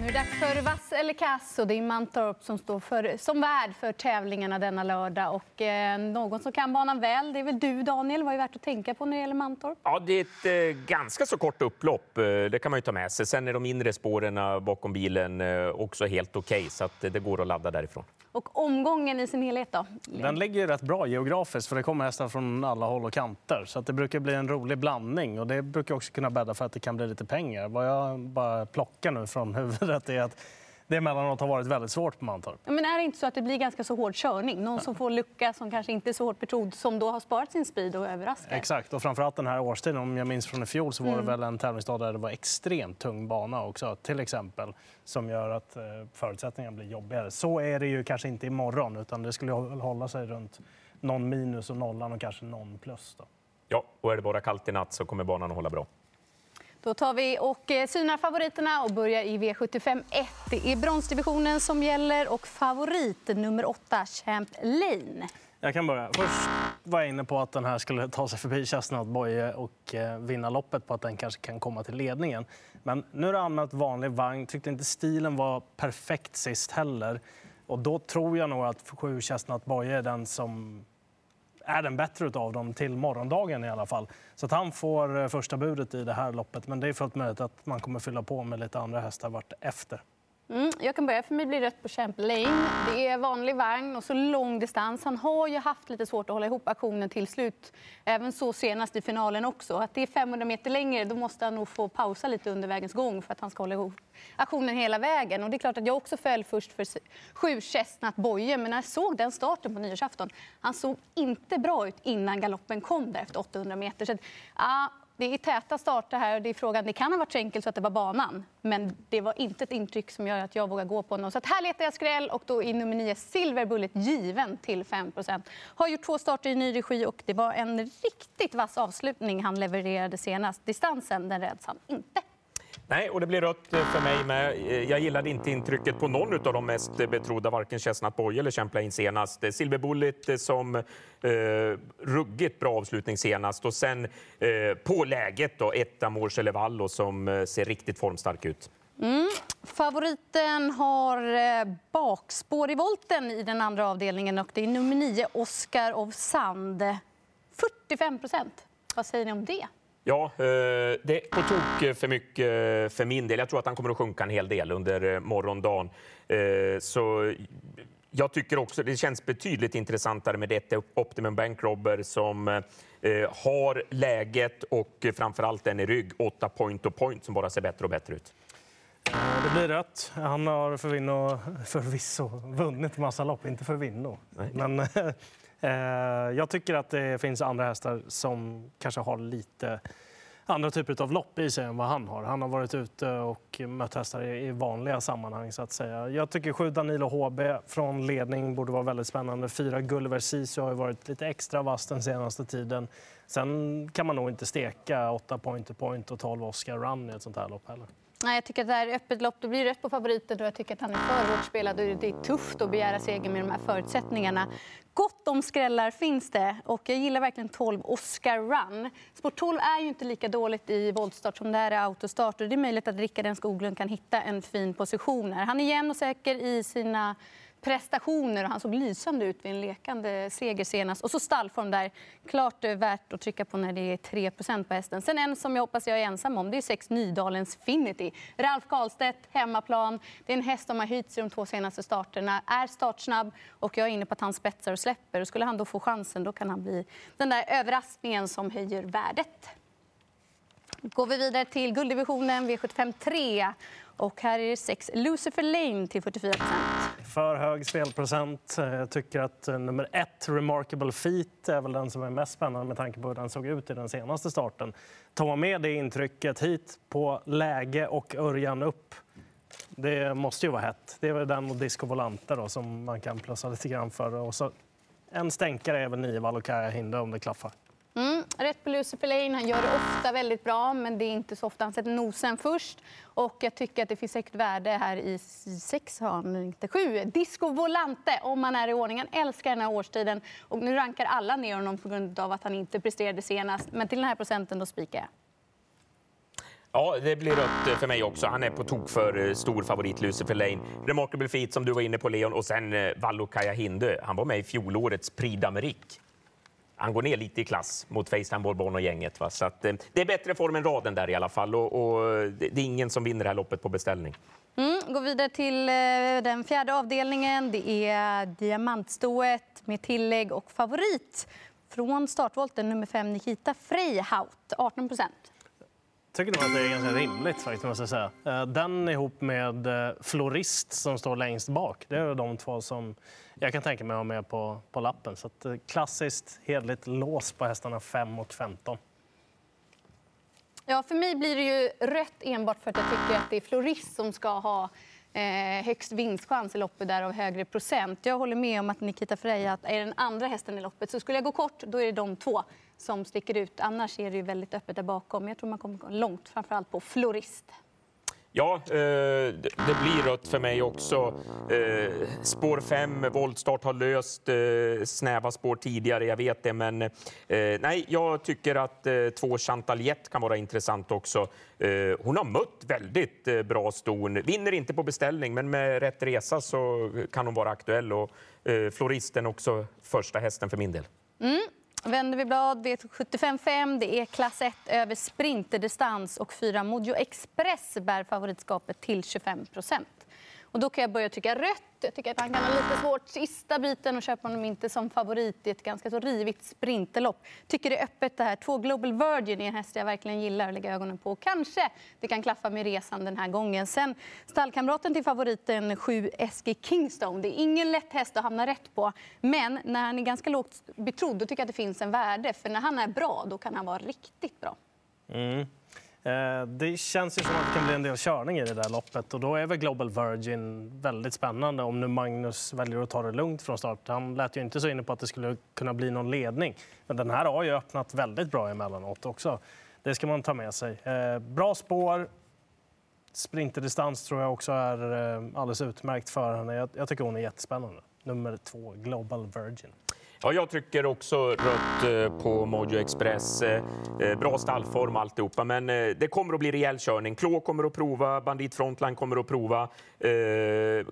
Nu är det dags för Vass eller kass och det är Mantorp som står för, som värd för tävlingarna denna lördag. Och, eh, någon som kan banan väl, det är väl du Daniel. Vad är värt att tänka på när det gäller Mantorp? Ja, det är ett eh, ganska så kort upplopp. Eh, det kan man ju ta med sig. Sen är de inre spåren eh, bakom bilen eh, också helt okej, okay, så att, det går att ladda därifrån. Och omgången i sin helhet då? Den ligger rätt bra geografiskt för det kommer hästar från alla håll och kanter. Så att det brukar bli en rolig blandning och det brukar också kunna bädda för att det kan bli lite pengar. Vad jag bara plockar nu från huvudet är att det emellanåt har varit väldigt svårt på Mantorp. Men är det inte så att det blir ganska så hård körning? Någon som får lucka som kanske inte är så hårt betrodd som då har sparat sin speed och överraskar? Exakt, och framförallt den här årstiden. Om jag minns från i fjol så var det mm. väl en tävlingsdag där det var extremt tung bana också, till exempel, som gör att eh, förutsättningarna blir jobbigare. Så är det ju kanske inte imorgon, utan det skulle hålla sig runt någon minus och nollan och kanske någon plus. Då. Ja, och är det bara kallt i natt så kommer banan att hålla bra. Då tar vi och eh, synar favoriterna och börjar i V75 1. Det är bronsdivisionen som gäller och favorit nummer 8, Champ Lane. Jag kan börja. Först var jag inne på att den här skulle ta sig förbi Chestnut Boye eh, och eh, vinna loppet på att den kanske kan komma till ledningen. Men nu är det anmält vanlig vagn. Tyckte inte stilen var perfekt sist heller. Och då tror jag nog att sju Chestnut Boye är den som är den bättre av dem till morgondagen i alla fall. Så att han får eh, första budet i det här loppet. Men det är fullt möjligt att man kommer fylla på med lite andra hästar vart efter. Mm, jag kan börja. För mig blir rött på Champ Lane. Det är vanlig vagn och så lång distans. Han har ju haft lite svårt att hålla ihop aktionen till slut. Även så senast i finalen också. Att det är 500 meter längre, då måste han nog få pausa lite under vägens gång för att han ska hålla ihop aktionen hela vägen. Och det är klart att jag också föll först för sju Chestnut Boye. Men när jag såg den starten på nyårsafton, han såg inte bra ut innan galoppen kom där efter 800 meter. Så, att, ah, det är täta starter här och det är frågan, det kan ha varit så enkelt så att det var banan. Men det var inte ett intryck som gör att jag vågar gå på någon. Så att här letar jag skräll och då är nummer 9 Silver Bullet given till 5% Har gjort två starter i ny regi och det var en riktigt vass avslutning han levererade senast. Distansen, den räds han inte. Nej, och det blir rött eh, för mig med. Eh, jag gillade inte intrycket på någon av de mest eh, betrodda, varken Chestnut Boy eller Champlain senast. Silver Bullet som eh, ruggigt bra avslutning senast och sen eh, på läget då, etta Morsellevallo som ser riktigt formstark ut. Mm. Favoriten har bakspår i volten i den andra avdelningen och det är nummer nio, Oscar of Sand. 45 procent. Vad säger ni om det? Ja, eh, det är på tok för mycket för min del. Jag tror att han kommer att sjunka en hel del under eh, morgondagen. Eh, så jag tycker också det känns betydligt intressantare med det Optimum Bank Robber som har läget och framför allt den i rygg, åtta point to point som bara ser bättre och bättre ut. Det blir rätt. Han har förvisso, förvisso vunnit massa lopp, inte förvinno. Men Eh, Eh, jag tycker att det finns andra hästar som kanske har lite andra typer av lopp i sig än vad han har. Han har varit ute och mött hästar i vanliga sammanhang. så att säga. Jag tycker sju Danilo HB från ledning borde vara väldigt spännande. Fyra Gulliver Sisu har varit lite extra vass den senaste tiden. Sen kan man nog inte steka åtta point to point och 12 Oscar Run i ett sånt här lopp heller. Nej, jag tycker att det här är öppet lopp. Du blir rätt på favoriten och jag tycker att han är för hårt spelad. Det är tufft att begära seger med de här förutsättningarna. Gott om skrällar finns det och jag gillar verkligen 12 Oscar Run. Sport 12 är ju inte lika dåligt i voltstart som det är i autostart. Det är möjligt att Rickard Skoglund kan hitta en fin position här. Han är jämn och säker i sina prestationer och han såg lysande ut vid en lekande seger senast. Och så stallform där. Klart eh, värt att trycka på när det är 3 på hästen. Sen en som jag hoppas jag är ensam om, det är sex Nydalens Finity. Ralf Karlstedt, hemmaplan. Det är en häst som har höjts i de två senaste starterna. Är startsnabb och jag är inne på att han spetsar och släpper. Och skulle han då få chansen då kan han bli den där överraskningen som höjer värdet. Går vi vidare till gulddivisionen V75 3. Och här är det sex Lucifer Lane till 44 för hög spelprocent. Eh, jag tycker att eh, nummer ett, Remarkable Feet, är väl den som är mest spännande med tanke på hur den såg ut i den senaste starten. Tar man med det intrycket hit på läge och Örjan upp det måste ju vara hett. Det är väl den och Disco Volante då, som man kan plussa lite grann för. Och så en stänkare är väl Nivald och Kaja Hinde om det klaffar. Rätt på Lucifer Lane. Han gör det ofta väldigt bra, men det är inte så ofta han sätter nosen först. Och jag tycker att det finns säkert värde här i sex, inte sju. Disco Volante, om man är i ordning. Han älskar den här årstiden. Och nu rankar alla ner honom på grund av att han inte presterade senast. Men till den här procenten då spikar jag. Ja, det blir rött för mig också. Han är på tok för eh, stor favorit, Lucifer Lane. Remarkable Feet som du var inne på, Leon. Och sen eh, Vallo Vallo Hinde. Han var med i fjolårets Prix d'Amérique. Han går ner lite i klass mot Facetime Bourbon och gänget. Va? Så att, eh, det är bättre form än raden där i alla fall. Och, och det, det är ingen som vinner det här loppet på beställning. Mm, går vidare till eh, den fjärde avdelningen. Det är diamantstoet med tillägg och favorit från startvolten nummer 5, Nikita Freyhaut, 18 procent tycker nog att det är ganska rimligt faktiskt, måste jag säga. Eh, den ihop med eh, Florist som står längst bak, det är de två som jag kan tänka mig att ha med på, på lappen. Så att, eh, klassiskt, hederligt lås på hästarna 5 och 15. Ja, för mig blir det ju rött enbart för att jag tycker att det är Florist som ska ha eh, högst vinstchans i loppet där av högre procent. Jag håller med om att Nikita Freja är den andra hästen i loppet. Så skulle jag gå kort, då är det de två som sticker ut. Annars är det ju väldigt öppet där bakom. Jag tror man kommer gå långt, framförallt på Florist. Ja, eh, det blir rött för mig också. Eh, spår 5, voltstart har löst eh, snäva spår tidigare, jag vet det. Men nej, jag tycker att två Chantal kan vara intressant också. Hon har mött väldigt bra ston. Vinner inte på beställning, men med rätt resa så kan hon vara aktuell. Och Floristen också första hästen för min del. Vänder vi blad, V75 det är klass 1 över sprinterdistans och fyra Mojo Express bär favoritskapet till 25 och då kan jag börja trycka rött. Jag tycker att han kan ha lite svårt sista biten och köpa honom inte som favorit i ett ganska så rivigt sprinterlopp. Tycker det är öppet det här. Två Global Virgin är en häst jag verkligen gillar att lägga ögonen på. Kanske det kan klaffa med resan den här gången. Sen stallkamraten till favoriten 7 SG Kingstone. Det är ingen lätt häst att hamna rätt på. Men när han är ganska lågt betrodd då tycker jag att det finns en värde. För när han är bra då kan han vara riktigt bra. Mm. Eh, det känns ju som att det kan bli en del körning i det där loppet och då är väl Global Virgin väldigt spännande om nu Magnus väljer att ta det lugnt från start. Han lät ju inte så inne på att det skulle kunna bli någon ledning. Men den här har ju öppnat väldigt bra emellanåt också. Det ska man ta med sig. Eh, bra spår. Sprinterdistans tror jag också är eh, alldeles utmärkt för henne. Jag tycker hon är jättespännande. Nummer två, Global Virgin. Ja, jag trycker också rött eh, på Mojo Express. Eh, eh, Bra stallform alltihopa, men det kommer att bli rejäl körning. Klå kommer att prova, Bandit Frontline kommer att prova.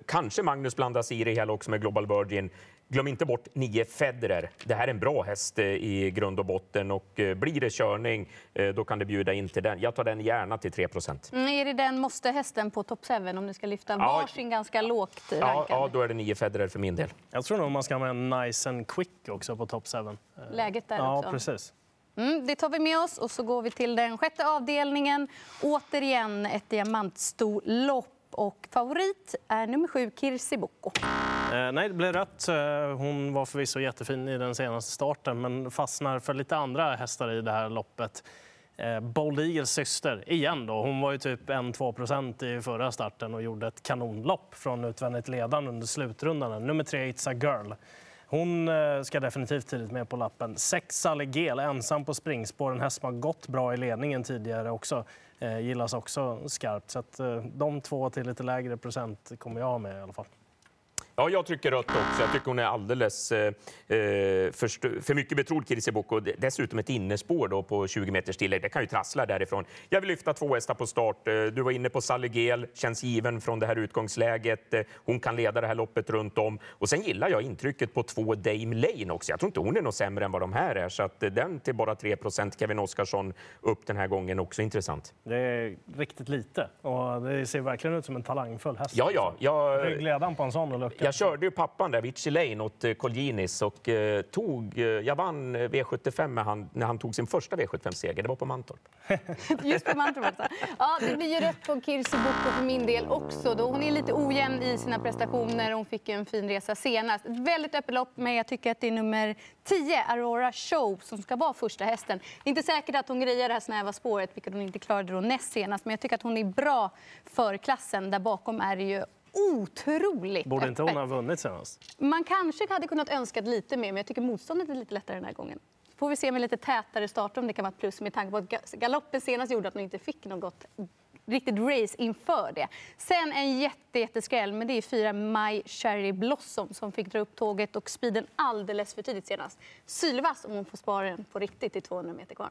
Kanske Magnus blandas i det hela också med Global Virgin. Glöm inte bort 9 Federer. Det här är en bra häst i grund och botten och blir det körning då kan det bjuda in till den. Jag tar den gärna till 3 Mm, är det den måste-hästen på top 7 om ni ska lyfta Ja. varsin ganska lågt Ja, rankad? ja, då är det 9 Federer för min del. Jag tror nog man ska ha med en Nice and Quick också på top 7. Läget där Ja, också. precis. Mm, det tar vi med oss och så går vi till den sjätte avdelningen. Återigen ett diamantstorlopp och favorit är nummer sju Kirsi Boko. Eh, nej, det blev rätt. Eh, Hon var förvisso jättefin i den senaste starten men fastnar för lite andra hästar i det här loppet. Eh, Bold Eagles syster, igen då. Hon var ju typ 1-2 procent i förra starten och gjorde ett kanonlopp från utvändigt ledande under slutrundan. Nummer tre, It's a Girl. Hon eh, ska definitivt tidigt med på lappen. Sex Allegel, ensam på springspår. En häst som har gått bra i ledningen tidigare också. Eh, gillas också skarpt. Så att, eh, de två till lite lägre procent kommer jag ha med i alla fall. Ja, jag trycker rött också. Jag tycker hon är alldeles eh, för, st- för mycket betrodd, Kirsi Boko. Dessutom ett innespår då på 20 meters tillägg. Det kan ju trassla därifrån. Jag vill lyfta två hästar på start. Eh, Du var inne på Sally Gel, känns given från det här utgångsläget. Eh, Hon kan leda det här loppet runt om. Och sen gillar jag intrycket på två Dame Lane också. Jag tror inte hon är något sämre än vad de här är. Så att eh, den till bara 3% Kevin Oskarsson upp den här gången, också intressant. Det är riktigt lite och det ser verkligen ut som en talangfull häst. Ja, ja. Jag, Ryggledaren på en sån och lucka. Jag körde ju pappan där, Vici Lane, åt eh, Colginis och eh, tog, eh, jag vann eh, V75 med han, när han tog sin första V75-seger. Det var på Mantorp. Just på Mantorp alltså. Ja, det blir ju rätt på Kirsi Boko för min del också. Då hon är lite ojämn i sina prestationer. Hon fick ju en fin resa senast. Ett väldigt öppet lopp, men jag tycker att det är nummer 10, Aurora Show, som ska vara första hästen. Det är inte säkert att hon grejer det här snäva spåret, vilket hon inte klarade då näst senast. Men jag tycker att hon är bra för klassen. Där bakom är det ju otroligt Borde inte hon ha vunnit senast? Man kanske hade kunnat önska lite mer, men jag tycker motståndet är lite lättare den här gången. Får vi se med lite tätare start om det kan vara ett plus med tanke på att ga- galoppen senast gjorde att man inte fick något riktigt race inför det. Sen en jätte, jätteskräll, men det är fyra My Cherry Blossom som fick dra upp tåget och speeden alldeles för tidigt senast. Sylvass om hon får spara den på riktigt i 200 meter kvar.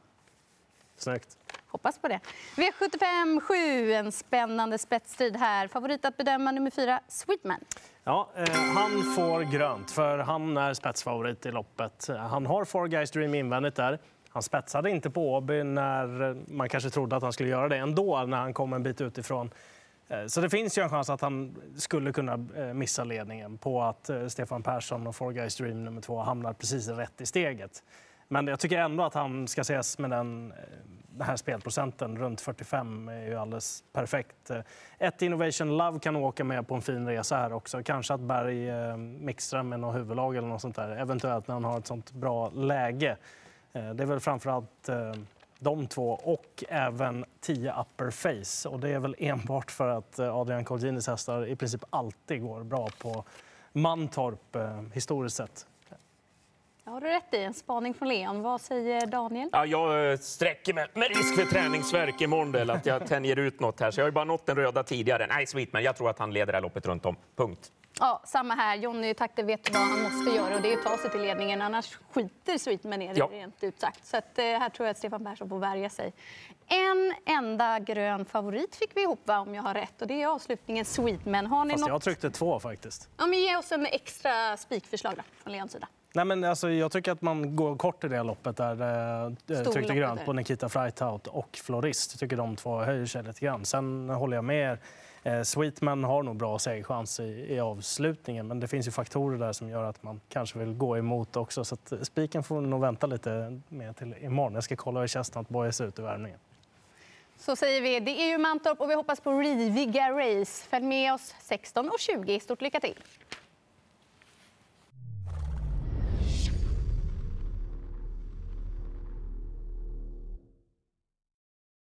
Snyggt. Hoppas på det. V75 7, en spännande spetsstrid här. Favorit att bedöma nummer fyra, Sweetman. Ja, eh, han får grönt, för han är spetsfavorit i loppet. Han har Four Guys Dream invändigt där. Han spetsade inte på Åby när man kanske trodde att han skulle göra det ändå när han kom en bit utifrån. Eh, så det finns ju en chans att han skulle kunna eh, missa ledningen på att eh, Stefan Persson och Four Guys Dream nummer två hamnar precis rätt i steget. Men jag tycker ändå att han ska ses med den, eh, den här spelprocenten runt 45 är ju alldeles perfekt. Eh, ett Innovation Love kan åka med på en fin resa här också. Kanske att Berg eh, mixtrar med något huvudlag eller något sånt där. Eventuellt när han har ett sånt bra läge. Det är väl framförallt de två och även 10 upper face. Och det är väl enbart för att Adrian Colginis hästar i princip alltid går bra på Mantorp historiskt sett. Ja, har du rätt i. En spaning från Leon. Vad säger Daniel? Ja, jag eh, sträcker mig med risk för träningsverk imorgon, att jag tänjer ut något här. Så jag har ju bara nått den röda tidigare. Nej, Sweetman, jag tror att han leder det här loppet runt om. Punkt. Ja, samma här. Jonny Takter vet vad han måste göra och det är att ta sig till ledningen. Annars skiter Sweetman ner ja. rent ut sagt. Så att, eh, här tror jag att Stefan Persson får värja sig. En enda grön favorit fick vi ihop, va, om jag har rätt. Och det är avslutningen Sweetman. Har ni Fast något... jag tryckte två faktiskt. Ja, men ge oss en extra spikförslag då, från Leons sida. Nej, men alltså, jag tycker att man går kort i det loppet där eh, tryckte grönt på Nikita Freithout och Florist. Jag tycker de två höjer sig lite grann. Sen håller jag med er Eh, Sweetman har nog bra segerchans i, i avslutningen men det finns ju faktorer där som gör att man kanske vill gå emot också. Så spiken får nog vänta lite med till imorgon. Jag ska kolla hur Chestnut Boy ser ut i värmningen. Så säger vi. Det är ju Mantorp och vi hoppas på riviga race. Följ med oss 16 och 20. Stort lycka till!